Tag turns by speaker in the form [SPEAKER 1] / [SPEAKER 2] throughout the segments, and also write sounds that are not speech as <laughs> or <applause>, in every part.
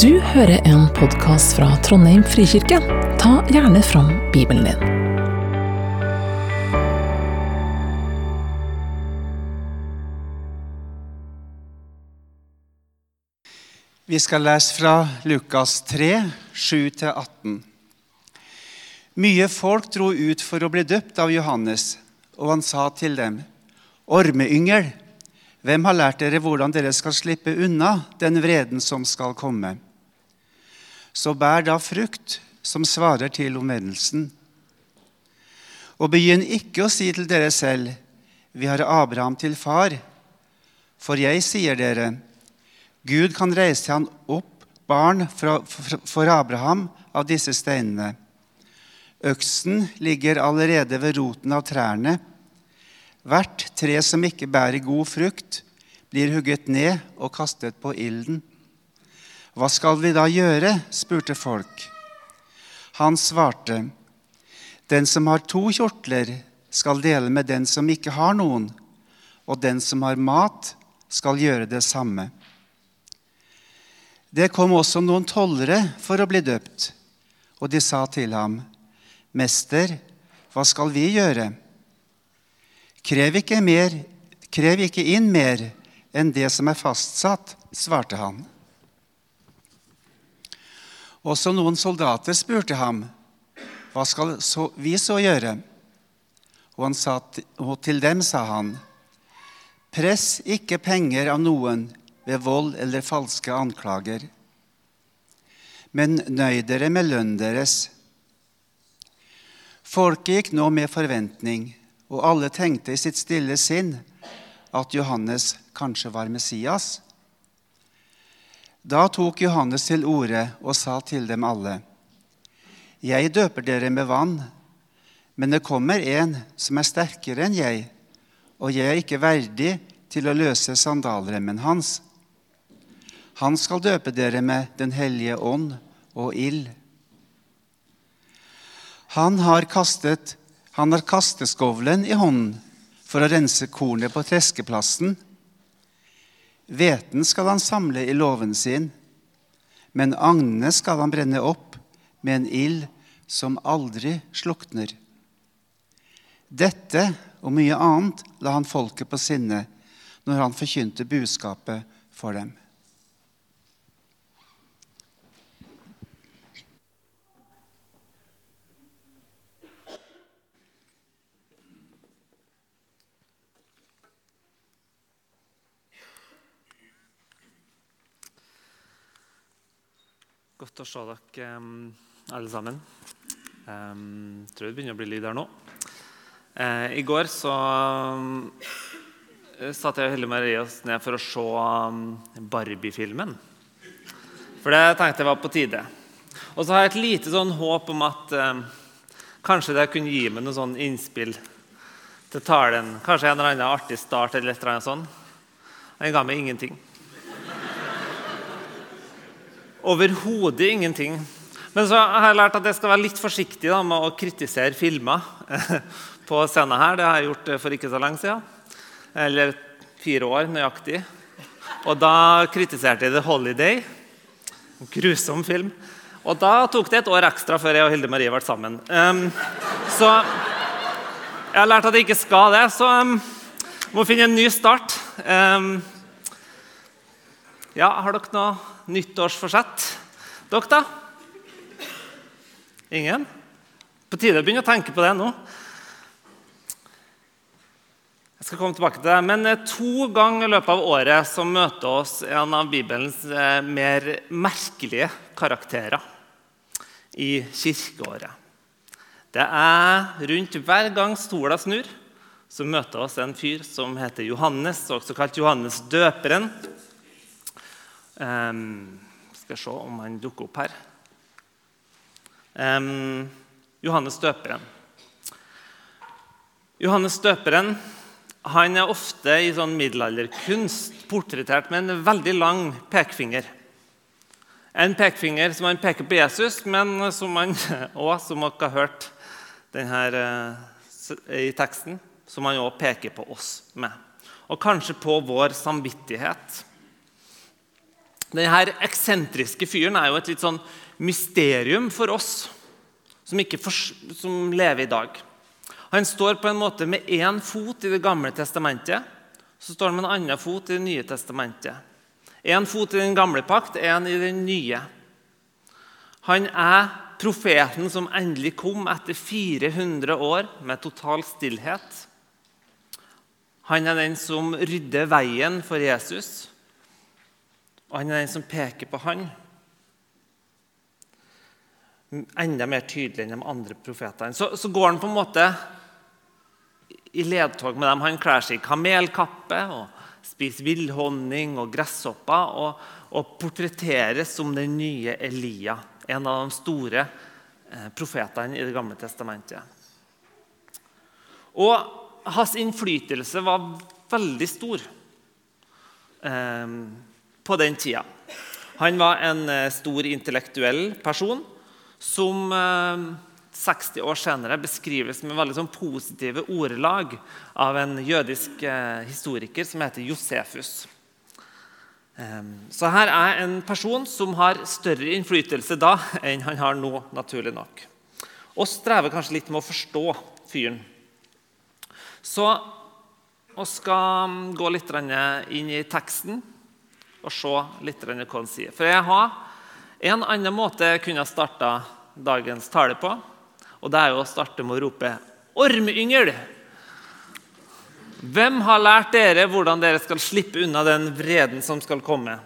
[SPEAKER 1] Du hører en podkast fra Trondheim frikirke. Ta gjerne fram Bibelen din.
[SPEAKER 2] Vi skal lese fra Lukas 3, 7-18. Mye folk dro ut for å bli døpt av Johannes, og han sa til dem, Ormeyngel, hvem har lært dere hvordan dere skal slippe unna den vreden som skal komme? Så bær da frukt som svarer til omvendelsen. Og begynn ikke å si til dere selv, vi har Abraham til far. For jeg sier dere, Gud kan reise han opp barn for Abraham av disse steinene. Øksen ligger allerede ved roten av trærne. Hvert tre som ikke bærer god frukt, blir hugget ned og kastet på ilden. Hva skal vi da gjøre? spurte folk. Han svarte, Den som har to kjortler, skal dele med den som ikke har noen, og den som har mat, skal gjøre det samme. Det kom også noen tollere for å bli døpt, og de sa til ham, Mester, hva skal vi gjøre? Krev ikke, mer, krev ikke inn mer enn det som er fastsatt, svarte han. Også noen soldater spurte ham, hva skal vi så gjøre? Og, han sa, og til dem sa han, press ikke penger av noen ved vold eller falske anklager, men nøy dere med lønnen deres. Folket gikk nå med forventning, og alle tenkte i sitt stille sinn at Johannes kanskje var Messias. Da tok Johannes til orde og sa til dem alle.: Jeg døper dere med vann, men det kommer en som er sterkere enn jeg, og jeg er ikke verdig til å løse sandalremmen hans. Han skal døpe dere med Den hellige ånd og ild. Han har, kastet, han har kasteskovlen i hånden for å rense kornet på treskeplassen. Hveten skal han samle i låven sin, men agnene skal han brenne opp med en ild som aldri slukner. Dette og mye annet la han folket på sinne når han forkynte budskapet for dem.
[SPEAKER 3] Godt å se dere alle sammen. Um, tror det begynner å bli lyd her nå. Uh, I går så satt jeg og Helle Marie oss ned for å se Barbie-filmen. For det tenkte jeg var på tide. Og så har jeg et lite sånn håp om at kanskje det kunne gi meg noe sånn innspill til talen. Kanskje en eller annen artig start eller et eller annet sånt. Den ga meg ingenting. Overhodet ingenting. Men så har jeg lært at jeg skal være litt forsiktig da, med å kritisere filmer <laughs> på scenen her. Det har jeg gjort for ikke så lenge siden. Eller fire år nøyaktig. Og da kritiserte jeg The Holiday. En grusom film. Og da tok det et år ekstra før jeg og Hilde Marie ble sammen. Um, så jeg har lært at jeg ikke skal det, så um, må finne en ny start. Um, ja, har dere noe nyttårsforsett? Dere, da? Ingen? På tide å begynne å tenke på det nå. Jeg skal komme tilbake til det, men To ganger i løpet av året så møter oss en av Bibelens eh, mer merkelige karakterer i kirkeåret. Det er rundt hver gang stola snur, så møter oss en fyr som heter Johannes, også kalt Johannes døperen. Um, skal se om han dukker opp her. Um, Johannes døperen. Johannes døperen han er ofte i sånn middelalderkunst portrettert med en veldig lang pekefinger. En pekefinger som han peker på Jesus, men som han <laughs> også, som dere har hørt denne, i teksten, som han også peker på oss med. Og kanskje på vår samvittighet. Denne eksentriske fyren er jo et litt sånn mysterium for oss som, for, som lever i dag. Han står på en måte med én fot i Det gamle testamentet. Så står han med en annen fot i Det nye testamentet. Én fot i den gamle pakt, én i den nye. Han er profeten som endelig kom etter 400 år med total stillhet. Han er den som rydder veien for Jesus, og han er den som peker på han. Enda mer tydelig enn de andre profetene. Så, så går han på en måte i ledtog med dem. Han kler seg i kamelkappe og spiser villhonning og gresshopper og, og portretteres som den nye Elia, en av de store eh, profetene i Det gamle testamentet. Og hans innflytelse var veldig stor eh, på den tida. Han var en eh, stor intellektuell person som 60 eh, år senere beskrives med veldig sånn positive ordelag av en jødisk historiker som heter Josefus. Så her er en person som har større innflytelse da enn han har nå, naturlig nok. Og strever kanskje litt med å forstå fyren. Så vi skal gå litt inn i teksten og se litt hva han sier. For jeg har en annen måte jeg kunne starta dagens tale på. Og det er jo å starte med å rope 'ormyngel'! Hvem har lært dere hvordan dere skal slippe unna den vreden som skal komme?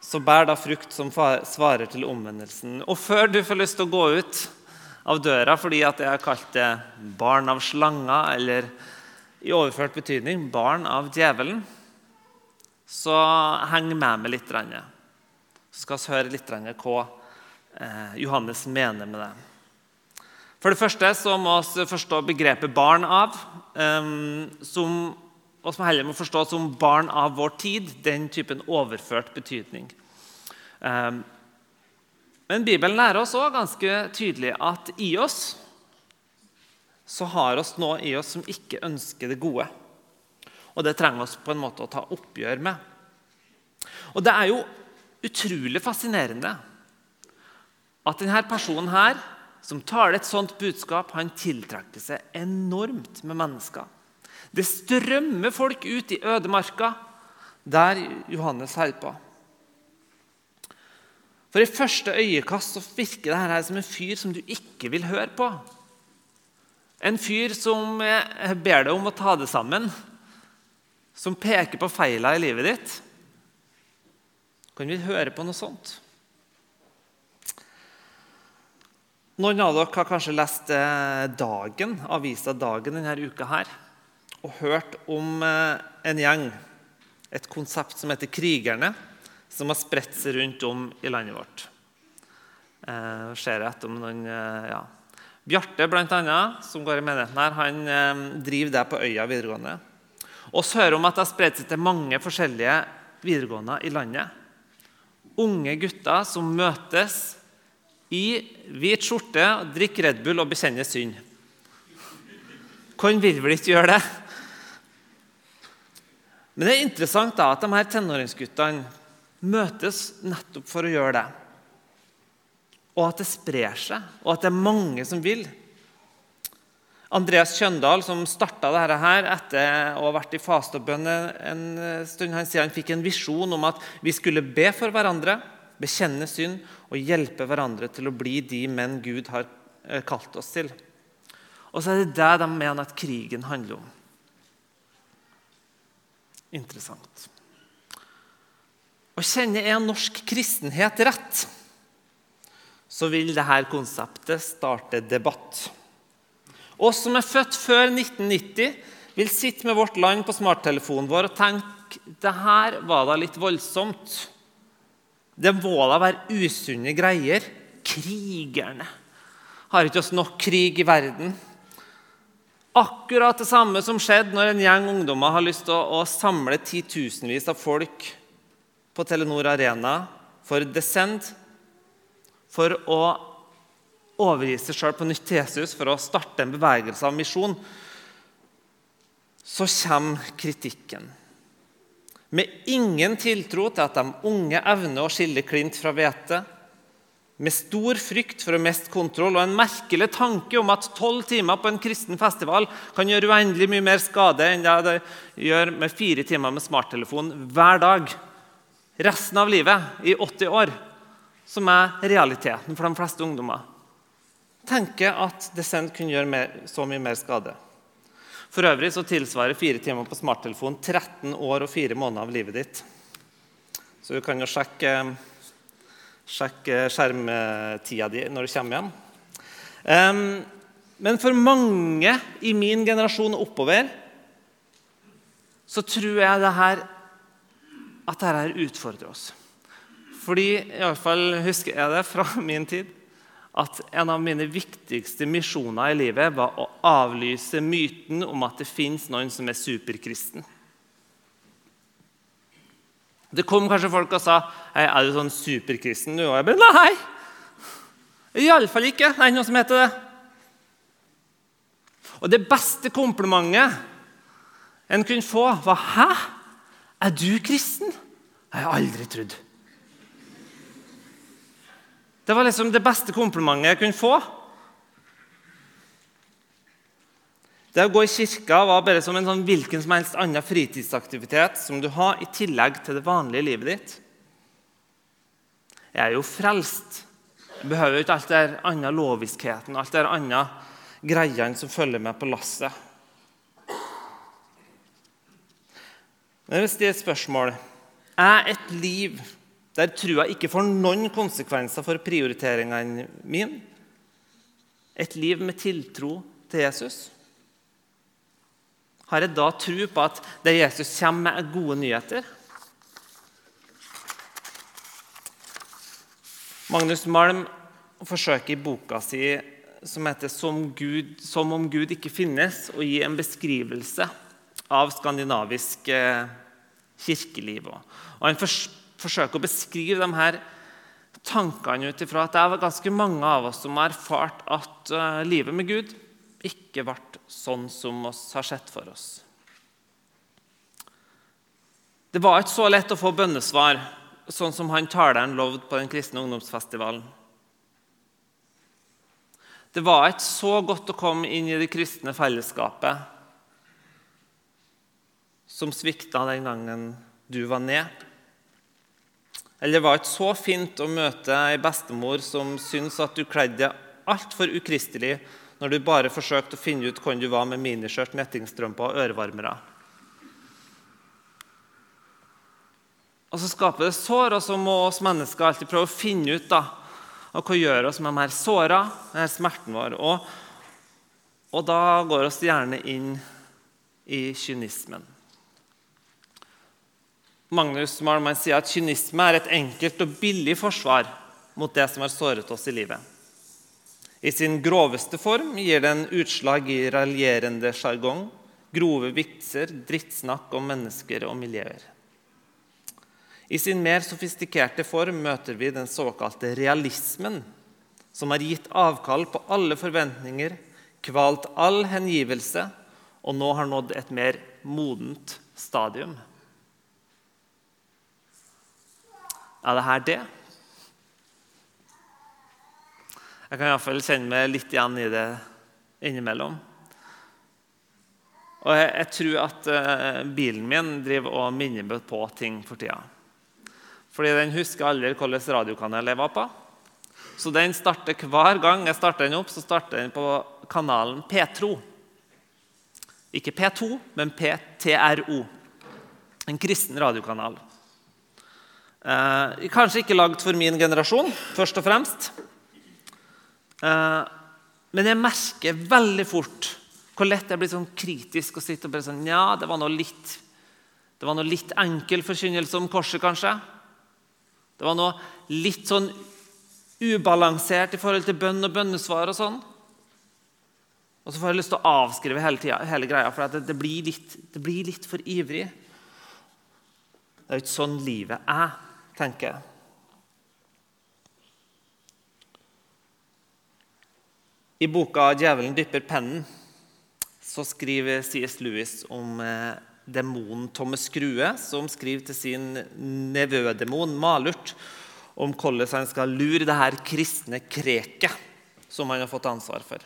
[SPEAKER 3] Så bær da frukt som svarer til omvendelsen. Og før du får lyst til å gå ut av døra fordi at jeg har kalt det barn av slanga, eller i overført betydning barn av djevelen, så heng med meg litt. Så skal vi høre litt hva eh, Johannes mener med det. For det første så må vi forstå begrepet 'barn av', og som vi heller må forstå som barn av vår tid. Den typen overført betydning. Eh, men Bibelen lærer oss også ganske tydelig at i oss så har oss noe i oss som ikke ønsker det gode. Og det trenger vi på en måte å ta oppgjør med. Og det er jo utrolig fascinerende at denne personen her, som taler et sånt budskap, han tiltrekker seg enormt med mennesker. Det strømmer folk ut i ødemarka der Johannes holder på. For I første øyekast så virker dette som en fyr som du ikke vil høre på. En fyr som ber deg om å ta det sammen, som peker på feilene i livet ditt. Kan vi høre på noe sånt? Noen av dere har kanskje lest eh, Dagen, avisa Dagen denne uka her, og hørt om eh, en gjeng, et konsept som heter Krigerne som har spredt seg rundt om i landet vårt. Eh, ser jeg etter om noen, eh, ja. Bjarte, annet, som går i menigheten her, han driver det på Øya videregående. Og så hører om at det har spredt seg til mange forskjellige videregående i landet. Unge gutter som møtes i hvit skjorte, drikker Red Bull og bekjenner synd. Hvem vil vel ikke gjøre det? Men det er interessant da at de her tenåringsguttene møtes nettopp for å gjøre det. Og at det sprer seg, og at det er mange som vil. Andreas Kjøndal, som starta dette her etter å ha vært i faste og bønn en stund, han sier han fikk en visjon om at vi skulle be for hverandre, bekjenne synd og hjelpe hverandre til å bli de menn Gud har eh, kalt oss til. Og så er det det de mener at krigen handler om. Interessant. Og kjenner jeg norsk kristenhet rett, så vil dette konseptet starte debatt. Oss som er født før 1990, vil sitte med vårt land på smarttelefonen vår og tenke det her var da litt voldsomt. Det må da være usunne greier. Krigerne. Har ikke oss nok krig i verden? Akkurat det samme som skjedde når en gjeng ungdommer har lyst til å, å samle titusenvis av folk på Telenor Arena for Descend for å overgi seg sjøl på nytt til Jesus, for å starte en bevegelse av misjon, så kommer kritikken. med ingen tiltro til at de unge evner å skille klint fra hvete, med stor frykt for å miste kontroll og en merkelig tanke om at tolv timer på en kristen festival kan gjøre uendelig mye mer skade enn det gjør med fire timer med smarttelefon hver dag resten av livet i 80 år, som er realiteten for de fleste ungdommer, tenker at descent kunne gjøre mer, så mye mer skade. For øvrig så tilsvarer fire timer på smarttelefon 13 år og fire måneder av livet ditt. Så du kan jo sjekke sjekke skjermtida di når du kommer hjem. Um, men for mange i min generasjon oppover så tror jeg det her, at dette utfordrer oss. Fordi, iallfall husker jeg det fra min tid, at en av mine viktigste misjoner i livet var å avlyse myten om at det fins noen som er superkristen. Det kom kanskje folk og sa «Hei, er du sånn superkristen. Og jeg bare nei! Iallfall ikke. Det er ikke noe som heter det. Og det beste komplimentet en kunne få, var 'Hæ? Er du kristen?' Det har jeg aldri trodd. Det var liksom det beste komplimentet jeg kunne få. Det å gå i kirka var bare som en sånn hvilken som helst annen fritidsaktivitet som du har i tillegg til det vanlige livet ditt. Jeg er jo frelst. Jeg behøver jo ikke alt det andre loviskheten alt det andre greiene som følger med på lasset. Men hvis det er et spørsmål er et liv der trua ikke får noen konsekvenser for prioriteringene mine, et liv med tiltro til Jesus? Har jeg da tro på at det Jesus kommer med, er gode nyheter? Magnus Malm forsøker i boka si som heter 'Som, Gud, som om Gud ikke finnes', å gi en beskrivelse av skandinavisk eh, kirkeliv. Og Han forsøker å beskrive de her tankene ut ifra at det er ganske mange av oss som har erfart at uh, livet med Gud ikke ble sånn som oss har sett for oss. Det var ikke så lett å få bønnesvar, sånn som han taleren lovde på den kristne ungdomsfestivalen. Det var ikke så godt å komme inn i det kristne fellesskapet som svikta den gangen du var ned. Eller det var ikke så fint å møte ei bestemor som syntes at du kledde deg altfor ukristelig når du bare forsøkte å finne ut hvem du var med miniskjørt, nettingstrømper og ørevarmere. Og så skaper det sår, og så må oss mennesker alltid prøve å finne ut da, hva gjør oss med de såra, denne smerten vår. Og, og da går oss gjerne inn i kynismen. Magnus Malmann sier at kynisme er et enkelt og billig forsvar mot det som har såret oss i livet. I sin groveste form gir den utslag i raljerende sjargong, grove vitser, drittsnakk om mennesker og miljøer. I sin mer sofistikerte form møter vi den såkalte realismen, som har gitt avkall på alle forventninger, kvalt all hengivelse og nå har nådd et mer modent stadium. Er det her det? Jeg kan iallfall kjenne meg litt igjen i det innimellom. Og jeg, jeg tror at uh, bilen min driver og minner meg på ting for tida. Fordi den husker aldri hvilken radiokanal jeg var på. Så den starter hver gang jeg starter den opp, så starter den på kanalen P3. Ikke P2, men PTRO. En kristen radiokanal. Eh, kanskje ikke lagd for min generasjon, først og fremst. Eh, men jeg merker veldig fort hvor lett jeg blir sånn kritisk og sitter og bare sånn Ja, det var noe litt det var nå litt enkel forkynnelse om korset, kanskje. Det var noe litt sånn ubalansert i forhold til bønn og bønnesvar og sånn. Og så får jeg lyst til å avskrive hele, tiden, hele greia, for det, det, blir litt, det, blir litt, for ivrig. Det er jo ikke sånn livet er, tenker jeg. I boka 'Djevelen dypper pennen' så skriver C.S. Lewis om eh, demonen Thomas Skrue, som skriver til sin nevødemon Malurt om hvordan han skal lure det her kristne kreket som han har fått ansvar for.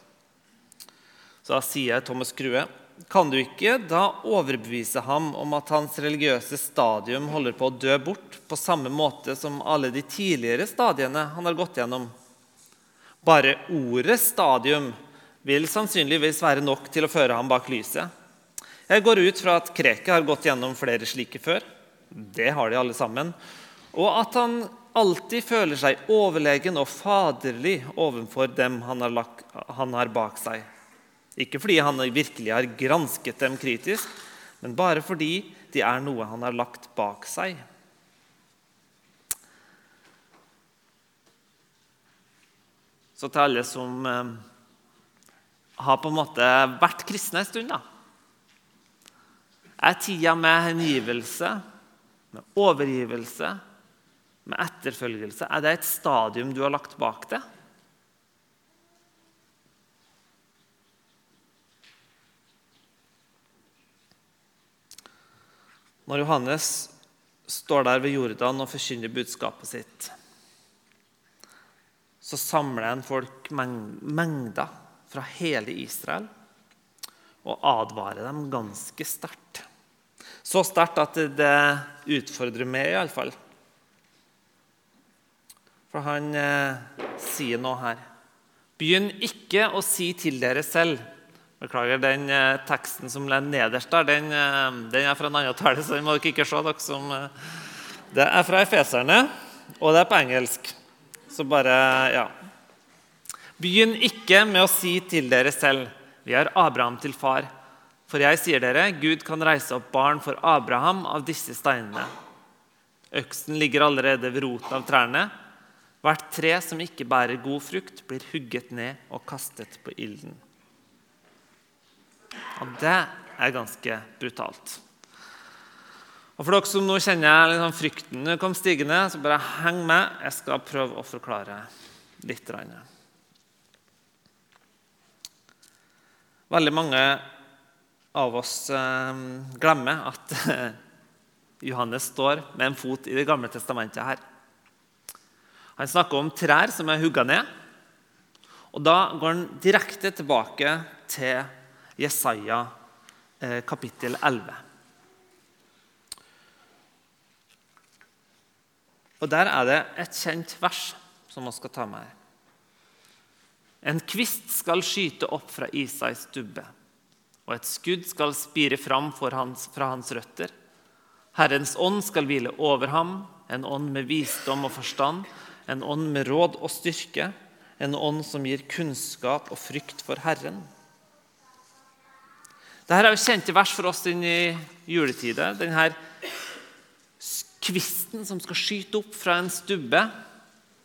[SPEAKER 3] Så da sier Thomas Skrue kan du ikke da overbevise ham om at hans religiøse stadium holder på å dø bort, på samme måte som alle de tidligere stadiene han har gått gjennom? Bare ordet 'stadium' vil sannsynligvis være nok til å føre ham bak lyset. Jeg går ut fra at Kreket har gått gjennom flere slike før. Det har de alle sammen. Og at han alltid føler seg overlegen og faderlig overfor dem han har, lagt, han har bak seg. Ikke fordi han virkelig har gransket dem kritisk, men bare fordi de er noe han har lagt bak seg. Så til alle som eh, har på en måte vært kristne en stund, da. Er tida med hengivelse, med overgivelse, med etterfølgelse, er det et stadium du har lagt bak deg? Når Johannes står der ved Jordan og forkynner budskapet sitt, så samler han folk mengder fra hele Israel og advarer dem ganske sterkt. Så sterkt at det utfordrer meg, iallfall. For han eh, sier noe her. Begynn ikke å si til dere selv Beklager, den eh, teksten som ligger nederst der, den, eh, den, er fra en annen tale, så den må dere ikke se. dere som... Eh, det er fra Efeserne, og det er på engelsk. Så bare Ja. Begynn ikke med å si til dere selv vi har Abraham til far. For jeg sier dere, Gud kan reise opp barn for Abraham av disse steinene. Øksen ligger allerede ved roten av trærne. Hvert tre som ikke bærer god frukt, blir hugget ned og kastet på ilden. Og det er ganske brutalt. Og For dere som nå kjenner liksom frykten kom stigende, så bare heng med. Jeg skal prøve å forklare litt. Veldig mange av oss eh, glemmer at <laughs> Johannes står med en fot i Det gamle testamentet her. Han snakker om trær som er hugga ned. Og Da går han direkte tilbake til Jesaja eh, kapittel 11. Og Der er det et kjent vers som vi skal ta med her. En kvist skal skyte opp fra Isais stubbe, og et skudd skal spire fram hans, fra hans røtter. Herrens ånd skal hvile over ham, en ånd med visdom og forstand, en ånd med råd og styrke, en ånd som gir kunnskap og frykt for Herren. Dette er jo kjente vers for oss inn i juletida. Denne kvisten som skal skyte opp fra en stubbe,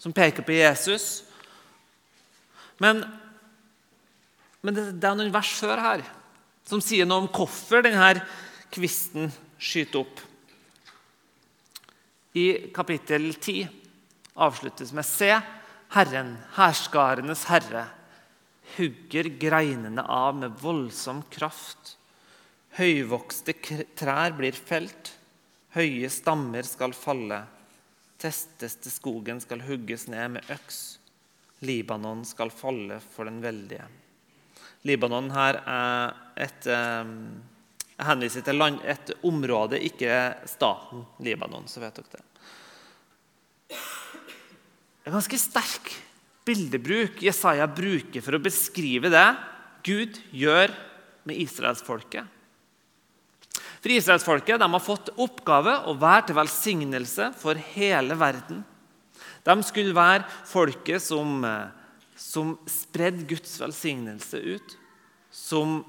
[SPEAKER 3] som peker på Jesus. Men, men det, er noen vers før her som sier noe om hvorfor denne kvisten skyter opp. I kapittel 10 avsluttes med Se, Herren, herskarenes herre, hugger greinene av med voldsom kraft. Høyvokste trær blir felt, høye stammer skal falle. Testeste skogen skal hugges ned med øks. Libanon skal falle for den veldige. Libanon her er et Jeg henviser til land, et område, ikke staten Libanon. så vet dere det. Det er ganske sterk bildebruk Jesaja bruker for å beskrive det Gud gjør med israelsfolket. For Israelsfolket har fått oppgave å være til velsignelse for hele verden. De skulle være folket som, som spredde Guds velsignelse ut. Som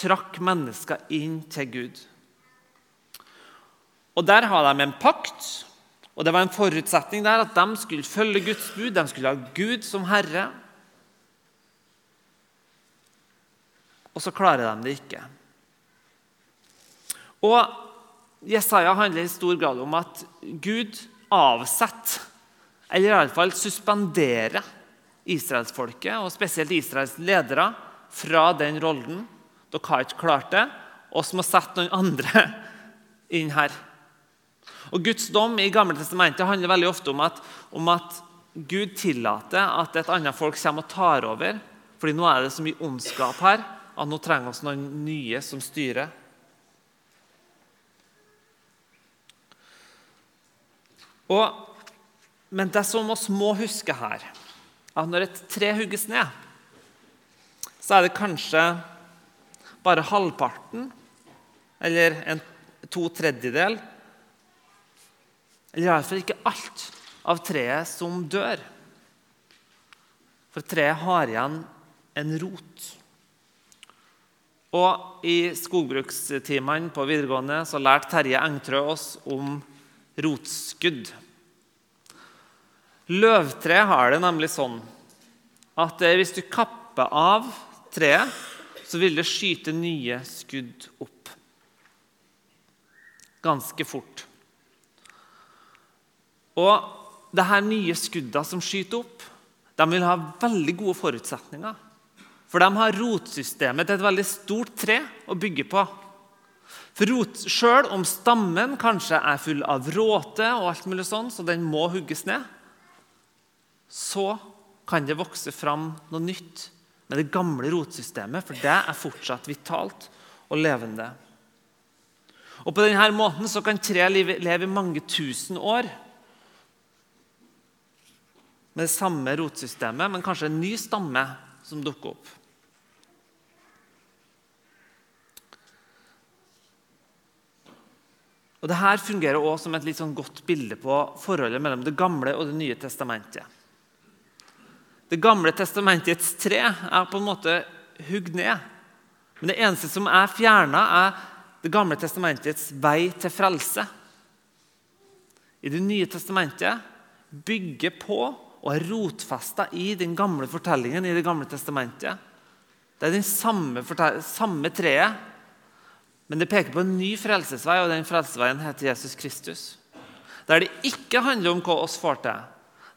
[SPEAKER 3] trakk mennesker inn til Gud. Og Der har de en pakt og Det var en forutsetning der at de skulle følge Guds bud, de skulle ha Gud som herre. Og så klarer de det ikke. Og Jesaja handler i stor grad om at Gud avsetter, eller iallfall suspenderer, israelsfolket, og spesielt Israels ledere, fra den rollen. Dere har ikke klart det. Oss må sette noen andre <laughs> inn her. Og Guds dom i Gamle testamentet handler veldig ofte om at, om at Gud tillater at et annet folk kommer og tar over. Fordi nå er det så mye ondskap her at nå trenger vi noen nye som styrer. Og, men det som vi må huske her, at når et tre hugges ned, så er det kanskje bare halvparten eller en to tredjedel Eller iallfall ikke alt av treet som dør. For treet har igjen en rot. Og I skogbrukstimene på videregående så lærte Terje Engtrø oss om rotskudd. Løvtre har det nemlig sånn at eh, hvis du kapper av treet, så vil det skyte nye skudd opp. Ganske fort. Og det her nye skuddene som skyter opp, de vil ha veldig gode forutsetninger. For de har rotsystemet til et veldig stort tre å bygge på. For rot, Selv om stammen kanskje er full av råte, og alt mulig sånn, så den må hugges ned, så kan det vokse fram noe nytt med det gamle rotsystemet, for det er fortsatt vitalt og levende. Og På denne måten så kan tre leve i mange tusen år med det samme rotsystemet, men kanskje en ny stamme som dukker opp. Og det her fungerer også som et litt sånn godt bilde på forholdet mellom Det gamle og Det nye testamentet. Det gamle testamentets tre er på en måte hugd ned. Men det eneste som er fjerna, er Det gamle testamentets vei til frelse. I Det nye testamentet bygger på og er rotfesta i den gamle fortellingen i Det gamle testamentet. Det er den samme, samme treet, men det peker på en ny frelsesvei, og den frelsesveien heter Jesus Kristus. Der det ikke handler om hva oss får til,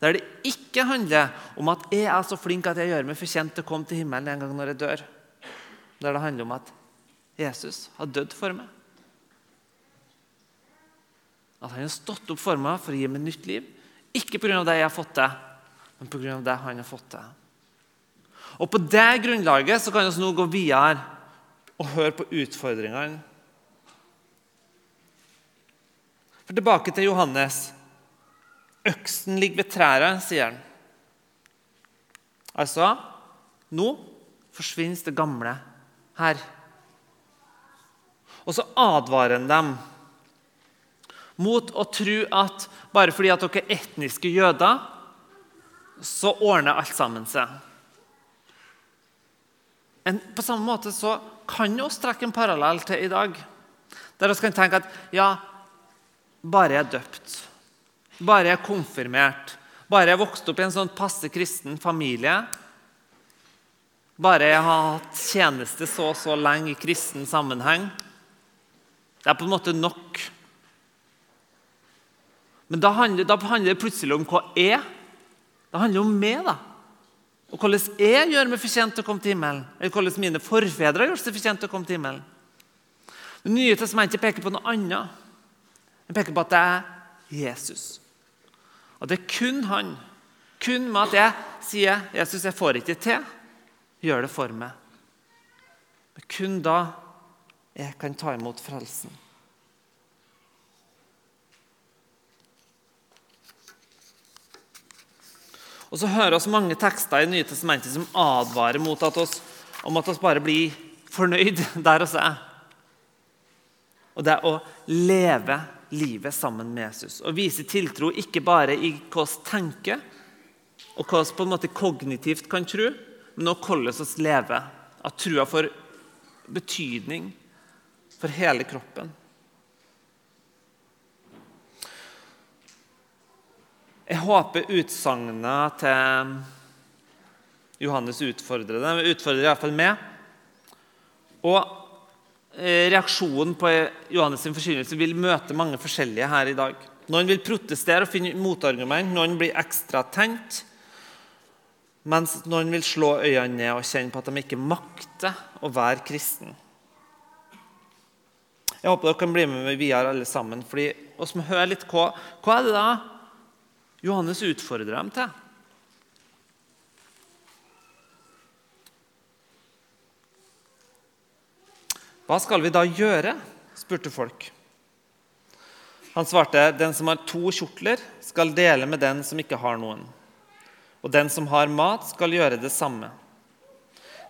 [SPEAKER 3] der det ikke handler om at jeg er så flink at jeg gjør meg fortjent til å komme til himmelen en gang når jeg dør. Der det handler om at Jesus har dødd for meg. At han har stått opp for meg for å gi meg nytt liv. Ikke pga. det jeg har fått til, men pga. det han har fått til. Og På det grunnlaget så kan vi nå gå videre og høre på utfordringene. For Tilbake til Johannes. Øksen ligger ved trærne, sier han. Altså Nå forsvinner det gamle her. Og så advarer han dem mot å tro at bare fordi at dere er etniske jøder, så ordner alt sammen seg. En, på samme måte så kan vi trekke en parallell til i dag. Der vi kan tenke at ja, bare jeg er døpt, bare jeg er konfirmert, bare jeg vokste opp i en sånn passe kristen familie, bare jeg har hatt tjeneste så og så lenge i kristen sammenheng Det er på en måte nok. Men da handler, da handler det plutselig om hva jeg Det handler om meg. da. Og hvordan jeg gjør meg fortjent til å komme til himmelen. Eller hvordan mine forfedre har gjort seg fortjent til å komme til himmelen. Det nye testamentet peker på noe annet. Det peker på at det er Jesus. Og det er kun han. Kun med at jeg sier 'Jesus, jeg får ikke til', gjør det for meg. Men kun da jeg kan ta imot frelsen. Og så hører vi mange tekster i Nye testamentet som advarer mot at oss, om at vi bare blir fornøyd <laughs> der oss er. Og det er å leve livet sammen med Jesus. Og vise tiltro ikke bare i hva vi tenker, og hva vi på en måte kognitivt kan tro, men også hvordan vi lever. At trua får betydning for hele kroppen. Jeg håper utsagnet til Johannes utfordrer. Det utfordrer iallfall meg. Og eh, reaksjonen på Johannes' forkynnelse vil møte mange forskjellige her i dag. Noen vil protestere og finne motargument, noen blir ekstra tent. Mens noen vil slå øynene ned og kjenne på at de ikke makter å være kristen. Jeg håper dere kan bli med meg videre, alle sammen. fordi oss må høre litt hva, hva er det da Johannes utfordrer dem til? Hva skal vi da gjøre? spurte folk. Han svarte, 'Den som har to kjortler, skal dele med den som ikke har noen.' 'Og den som har mat, skal gjøre det samme.'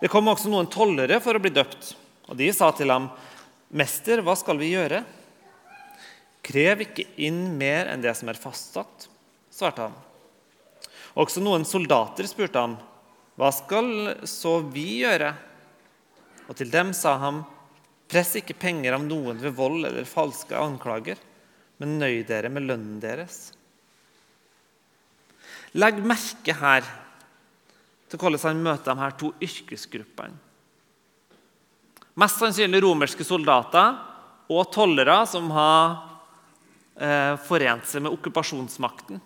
[SPEAKER 3] Det kom også noen tollere for å bli døpt, og de sa til ham, 'Mester, hva skal vi gjøre?' 'Krev ikke inn mer enn det som er fastsatt', svarte han. Også noen soldater spurte ham, 'Hva skal så vi gjøre?' Og til dem sa han, Press ikke penger av noen ved vold eller falske anklager, men nøy dere med lønnen deres. Legg merke her til hvordan han møter de her to yrkesgruppene. Mest sannsynlig romerske soldater og tollere som har eh, forent seg med okkupasjonsmakten.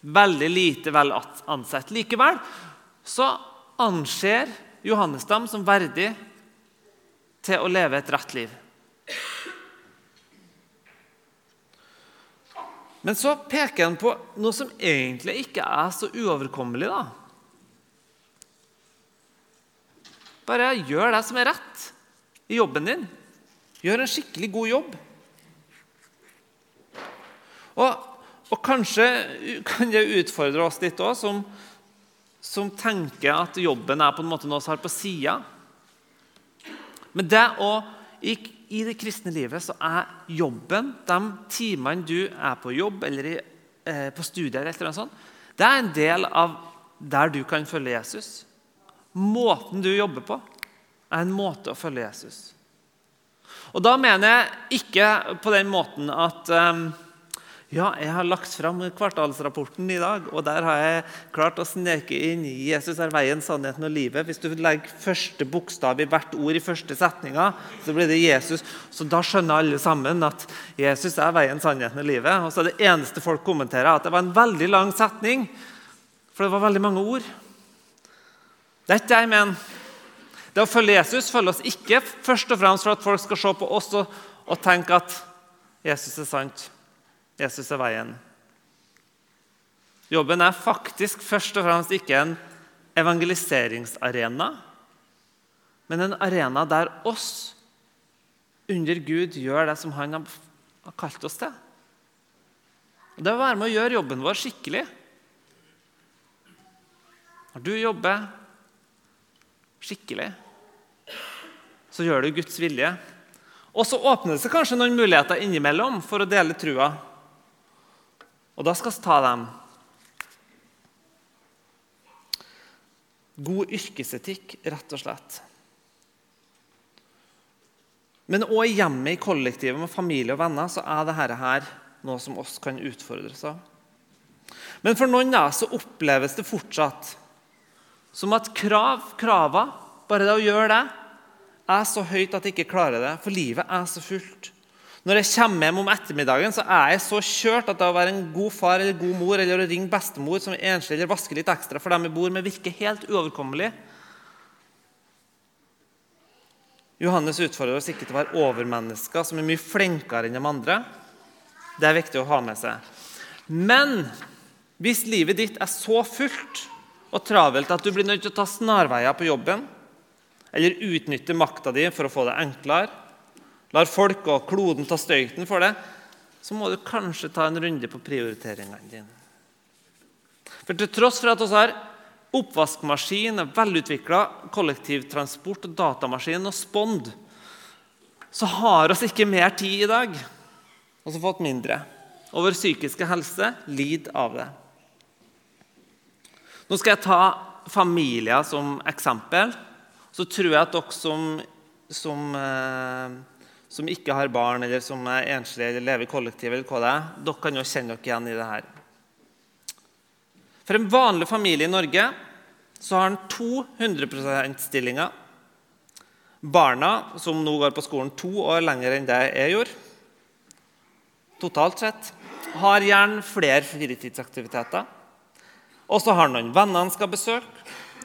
[SPEAKER 3] Veldig lite vel ansett. Likevel så anser Johannes dem som verdig til å leve et rett liv. Men så peker han på noe som egentlig ikke er så uoverkommelig. da. Bare gjør det som er rett i jobben din. Gjør en skikkelig god jobb. Og, og kanskje kan det utfordre oss litt òg, som, som tenker at jobben er på en måte noe som har på sida. Men det å, i, i, det kristne livet så er jobben, de timene du er på jobb eller i, eh, på studier, eller noe sånt, det er en del av der du kan følge Jesus. Måten du jobber på, er en måte å følge Jesus. Og Da mener jeg ikke på den måten at eh, ja, jeg har lagt fram kvartalsrapporten i dag, og der har jeg klart å sneke inn 'Jesus er veien, sannheten og livet'. Hvis du legger første bokstav i hvert ord i første setninga, så blir det Jesus. Så da skjønner alle sammen at Jesus er veien, sannheten og livet. Og så er det eneste folk kommenterer, at det var en veldig lang setning, for det var veldig mange ord. Det er ikke det jeg mener. Det å følge Jesus følger oss ikke først og fremst for at folk skal se på oss og, og tenke at Jesus er sant. Jesus er veien. Jobben er faktisk først og fremst ikke en evangeliseringsarena, men en arena der oss under Gud gjør det som han har kalt oss til. Det er å være med å gjøre jobben vår skikkelig. Når du jobber skikkelig, så gjør du Guds vilje. Og så åpner det seg kanskje noen muligheter innimellom for å dele trua. Og da skal vi ta dem. God yrkesetikk, rett og slett. Men òg i hjemmet, i kollektivet med familie og venner, så er dette her noe som oss kan utfordres av. Men for noen da, så oppleves det fortsatt som at krav, krava, bare det å gjøre det, er så høyt at jeg ikke klarer det, for livet er så fullt. Når jeg kommer hjem om ettermiddagen, så er jeg så kjørt at det å være en god far eller god mor eller å ringe bestemor som er enslig eller vaske litt ekstra for dem jeg bor med, virker helt uoverkommelig. Johannes utfordrer oss ikke til å være overmennesker som er mye flinkere enn de andre. Det er viktig å ha med seg. Men hvis livet ditt er så fullt og travelt at du blir nødt til å ta snarveier på jobben, eller utnytte makta di for å få det enklere, lar folk og kloden ta støyten for det, så må du kanskje ta en runde på prioriteringene dine. For til tross for at vi har oppvaskmaskin, velutvikla kollektivtransport, datamaskin og Spond, så har vi ikke mer tid i dag. Og så fått mindre. Og vår psykiske helse lider av det. Nå skal jeg ta familier som eksempel. Så tror jeg at dere som, som eh, som ikke har barn, eller som er enslige eller lever i kollektiv, eller hva det er, dere kan jo kjenne dere igjen i det her. For en vanlig familie i Norge så har han 200 %-stillinger. Barna, som nå går på skolen to år lenger enn det jeg gjorde, totalt sett, har gjerne flere fritidsaktiviteter. Og så har han noen venner han skal besøke.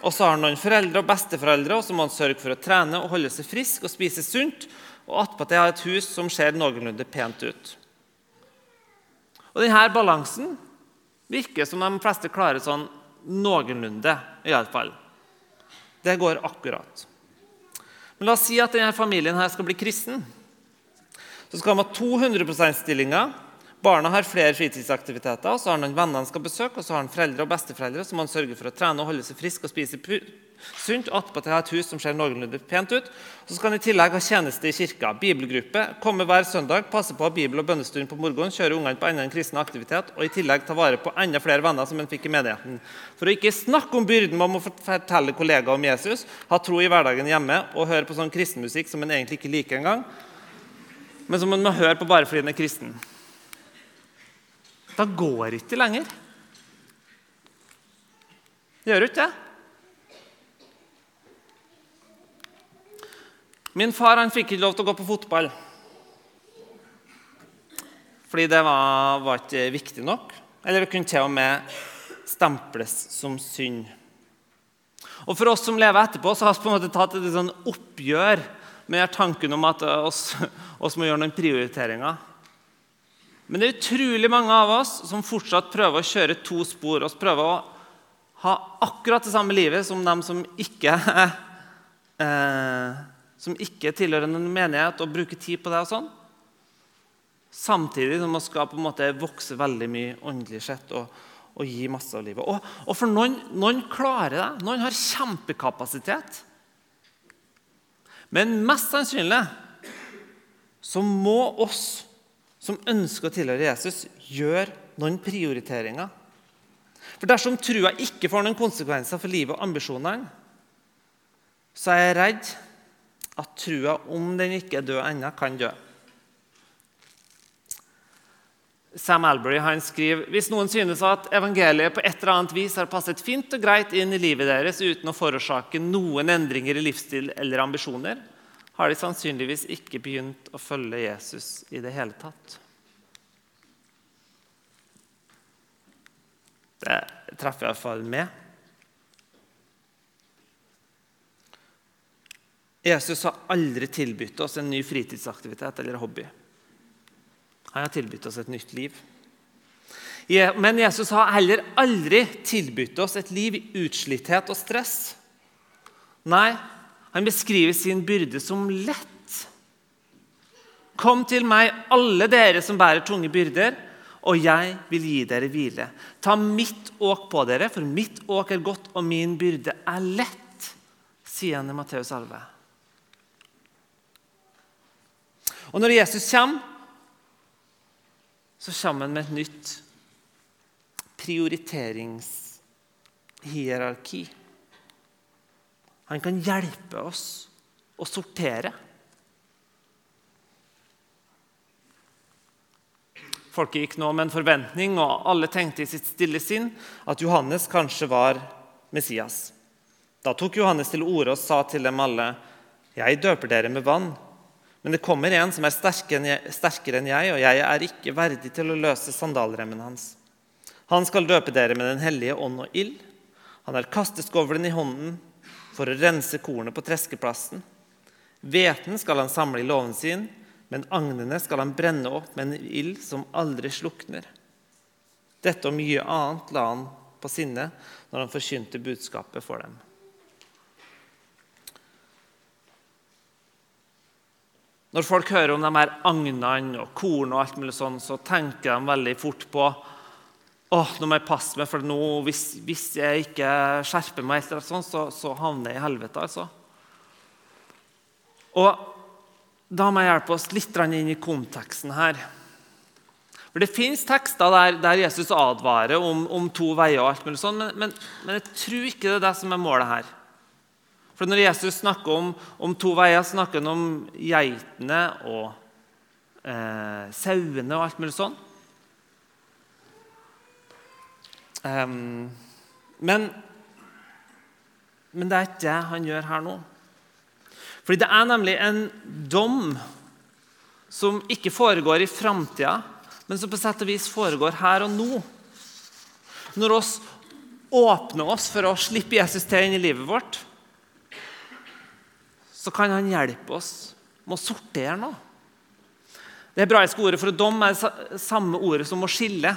[SPEAKER 3] Og så har han noen foreldre og besteforeldre, og så må han sørge for å trene og holde seg frisk og spise sunt og attpåtil har et hus som ser noenlunde pent ut. Og Denne balansen virker som de fleste klarer sånn noenlunde. i alle fall. Det går akkurat. Men la oss si at denne familien her skal bli kristen. Så skal de ha 200 %-stillinger. Barna har flere fritidsaktiviteter, og så har han vennene skal besøke, og så har han foreldre og besteforeldre som han sørger for å trene og holde seg frisk og spise sunt. og Attpåtil ha et hus som ser noenlunde pent ut. Så skal han i tillegg ha tjeneste i kirka. Bibelgruppe. Komme hver søndag, passe på å ha bibel- og bønnestund på morgenen, kjøre ungene på annen en kristen aktivitet, og i tillegg ta vare på enda flere venner som han fikk i menigheten. For å ikke snakke om byrden man må fortelle kollegaer om Jesus, ha tro i hverdagen hjemme og høre på sånn kristenmusikk som han egentlig ikke liker engang, men som man må høre på bare fordi han er kristen. Da går ikke lenger. Gjør du ikke det. Min far han fikk ikke lov til å gå på fotball. Fordi det var, var ikke viktig nok. Eller det kunne til og med stemples som synd. Og For oss som lever etterpå, så har vi på en måte tatt et sånn oppgjør med tanken om at oss, oss må gjøre noen prioriteringer. Men det er utrolig mange av oss som fortsatt prøver å kjøre to spor. Vi prøver å ha akkurat det samme livet som dem som ikke <laughs> eh, som ikke tilhører en menighet, og bruker tid på det. og sånn. Samtidig som man skal på en måte vokse veldig mye åndelig sett og, og gi masse av livet. Og, og for noen, noen, klarer det. Noen har kjempekapasitet. Men mest sannsynlig så må oss som ønsker å tilhøre Jesus, gjør noen prioriteringer. For dersom trua ikke får noen konsekvenser for livet og ambisjonene, så er jeg redd at trua, om den ikke er død ennå, kan dø. Sam Albury han skriver hvis noen synes at evangeliet på et eller annet vis har passet fint og greit inn i livet deres uten å forårsake noen endringer i livsstil eller ambisjoner, har de sannsynligvis ikke begynt å følge Jesus i det hele tatt. Det treffer iallfall med. Jesus har aldri tilbudt oss en ny fritidsaktivitet eller hobby. Han har tilbudt oss et nytt liv. Men Jesus har heller aldri tilbudt oss et liv i utslitthet og stress. Nei, han beskriver sin byrde som lett. Kom til meg, alle dere som bærer tunge byrder, og jeg vil gi dere hvile. Ta mitt åk på dere, for mitt åk er godt, og min byrde er lett, sier han i Matteus 11. Og når Jesus kommer, så kommer han med et nytt prioriteringshierarki. Han kan hjelpe oss å sortere. Folket gikk nå med en forventning, og alle tenkte i sitt stille sinn at Johannes kanskje var Messias. Da tok Johannes til orde og sa til dem alle.: Jeg døper dere med vann, men det kommer en som er sterkere enn jeg, og jeg er ikke verdig til å løse sandalremmen hans. Han skal døpe dere med Den hellige ånd og ild. Han har kasteskovlen i hånden for å rense kornet på treskeplassen. Hveten skal han samle i låven sin, men agnene skal han brenne opp med en ild som aldri slukner. Dette og mye annet la han på sinne når han forkynte budskapet for dem. Når folk hører om de her agnene og korn, og alt mulig sånn, så tenker de veldig fort på åh, nå må jeg passe meg, for nå, hvis, hvis jeg ikke skjerper meg, sånn, så, så, havner jeg i helvete. altså. Og Da må jeg hjelpe oss litt inn i konteksten her. For Det fins tekster der, der, Jesus advarer om, om, to veier, og alt mulig sånn, men, men, men jeg tror ikke det er det som er målet her. For Når Jesus snakker om, om to veier, snakker han om geitene og eh, sauene og alt mulig sånn. Um, men, men det er ikke det han gjør her nå. Fordi det er nemlig en dom som ikke foregår i framtida, men som på sett og vis foregår her og nå. Når oss åpner oss for å slippe Jesus til inn i livet vårt, så kan han hjelpe oss med å sortere noe. Det hebraiske ordet for å dom er det samme ordet som å skille.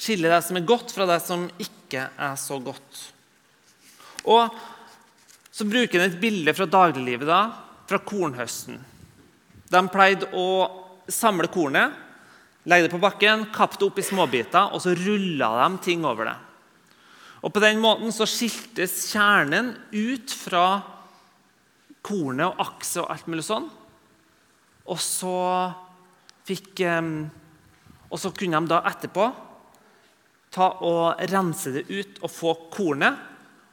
[SPEAKER 3] Skille det som er godt, fra det som ikke er så godt. Og så bruker han et bilde fra dagliglivet, da, fra kornhøsten. De pleide å samle kornet, legge det på bakken, kappe det opp i småbiter, og så rulla de ting over det. Og På den måten så skiltes kjernen ut fra kornet og akset og alt mulig sånn. Og så fikk Og så kunne de da etterpå ta og rense det ut og få kornet.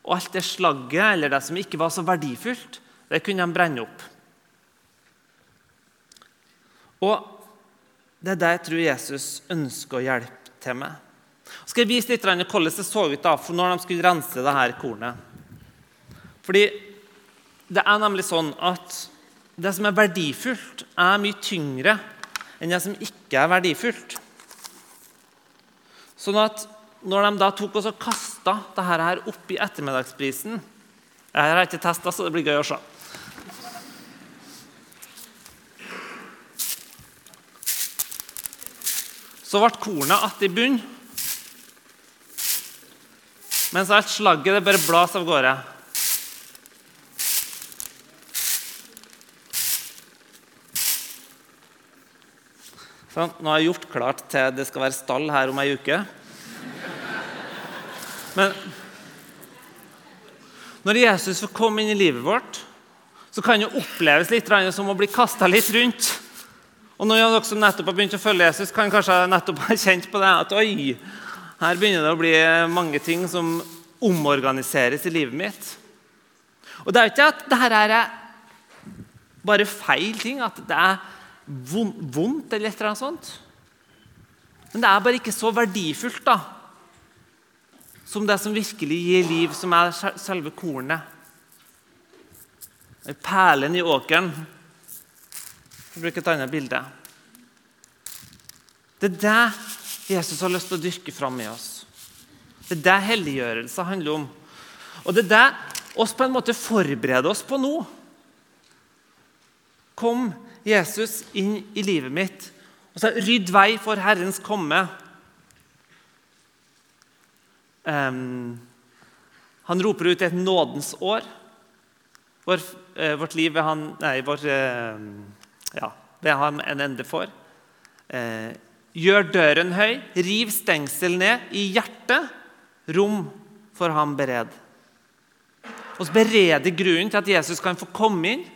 [SPEAKER 3] Og alt det slagget eller det som ikke var så verdifullt, det kunne de brenne opp. Og det er det jeg tror Jesus ønsker å hjelpe til med. Jeg skal vise litt hvordan det så ut da, når de skulle rense det her kornet. Fordi det er nemlig sånn at det som er verdifullt, er mye tyngre enn det som ikke er verdifullt. Sånn at når de da tok og kasta dette her opp i ettermiddagsprisen Jeg har ikke testa, så det blir gøy å se. Så ble kornet igjen i bunnen, mens alt slagget det bare blas av gårde. Sånn, nå har jeg gjort klart til det skal være stall her om ei uke. Men når Jesus får komme inn i livet vårt, så kan det oppleves litt som å bli kasta litt rundt. Og av dere som nettopp har begynt å følge Jesus, kan kanskje nettopp ha kjent på det at oi, her begynner det å bli mange ting som omorganiseres i livet mitt. Og Det er ikke at dette er bare feil ting, at det er vondt eller et eller annet sånt. Men det er bare ikke så verdifullt da, som det som virkelig gir liv, som er selve kornet. Perlen i åkeren. Jeg bruker et annet bilde. Det er det Jesus har lyst til å dyrke fram i oss. Det er det helliggjørelse handler om. Og det er det oss på en måte forbereder oss på nå. Kom Jesus inn i livet mitt og så 'Rydd vei for Herrens komme'. Han roper ut et nådens år. Vår, uh, vårt liv ved han, nei, vår, ja, ved han en ende for. Uh, gjør døren høy, riv stengsel ned. I hjertet rom for ham bered. Og bereder grunnen til at Jesus kan få komme inn.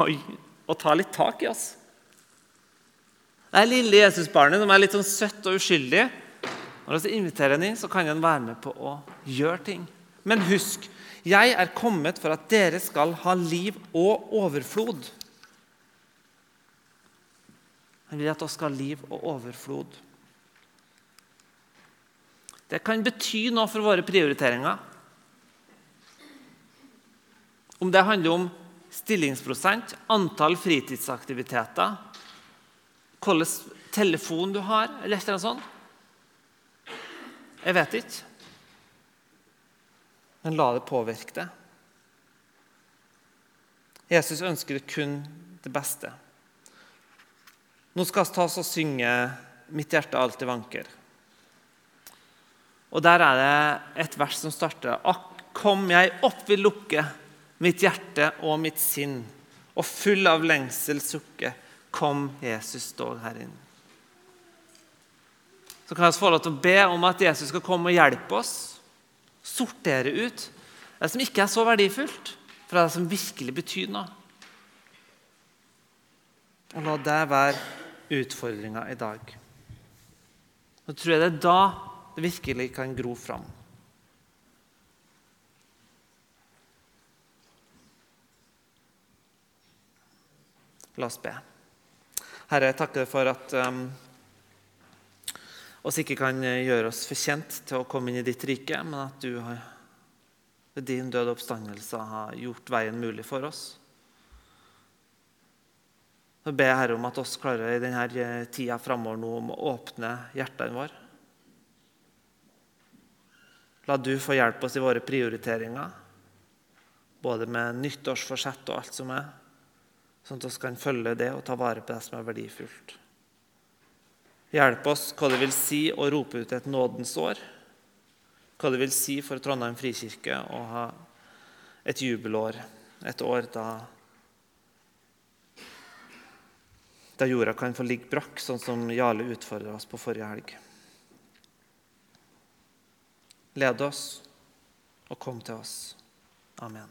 [SPEAKER 3] og, og ta litt tak i oss. Det er lille Jesusbarnet som er litt sånn søtt og uskyldig. Når vi inviterer ham inn, så kan han være med på å gjøre ting. Men husk, jeg er kommet for at dere skal ha liv og overflod. Han vil at dere skal ha liv og overflod. Det kan bety noe for våre prioriteringer. Om det handler om stillingsprosent, antall fritidsaktiviteter, hvilken telefon du har, eller et eller annet sånt. Jeg vet ikke. Men la det påvirke deg. Jesus ønsker kun det beste. Nå skal vi ta oss og synge 'Mitt hjerte alltid vanker'. Og Der er det et vers som starter Akk, kom jeg opp vil lukke mitt hjerte og mitt sinn, og full av lengsel sukke, kom Jesus stå her inn. Så kan vi få lov til å be om at Jesus skal komme og hjelpe oss. Sortere ut det som ikke er så verdifullt, fra det som virkelig betyr noe. Og la det være utfordringa i dag. Så tror jeg det er da det virkelig kan gro fram. La oss be. Herre, jeg takker for at um, oss ikke kan gjøre oss fortjent til å komme inn i ditt rike, men at du har, ved din døde oppstandelse har gjort veien mulig for oss. Så ber jeg Herre om at oss klarer i denne tida framover nå om å åpne hjertene våre. La du få hjelpe oss i våre prioriteringer. både med nyttårsforsett og alt som er, sånn at vi kan følge det og ta vare på det som er verdifullt. Hjelp oss hva det vil si å rope ut et nådens år. Hva det vil si for Trondheim frikirke å ha et jubelår, et år da, da jorda kan få ligge brakk, sånn som Jarle utfordra oss på forrige helg. Led oss og kom til oss. Amen.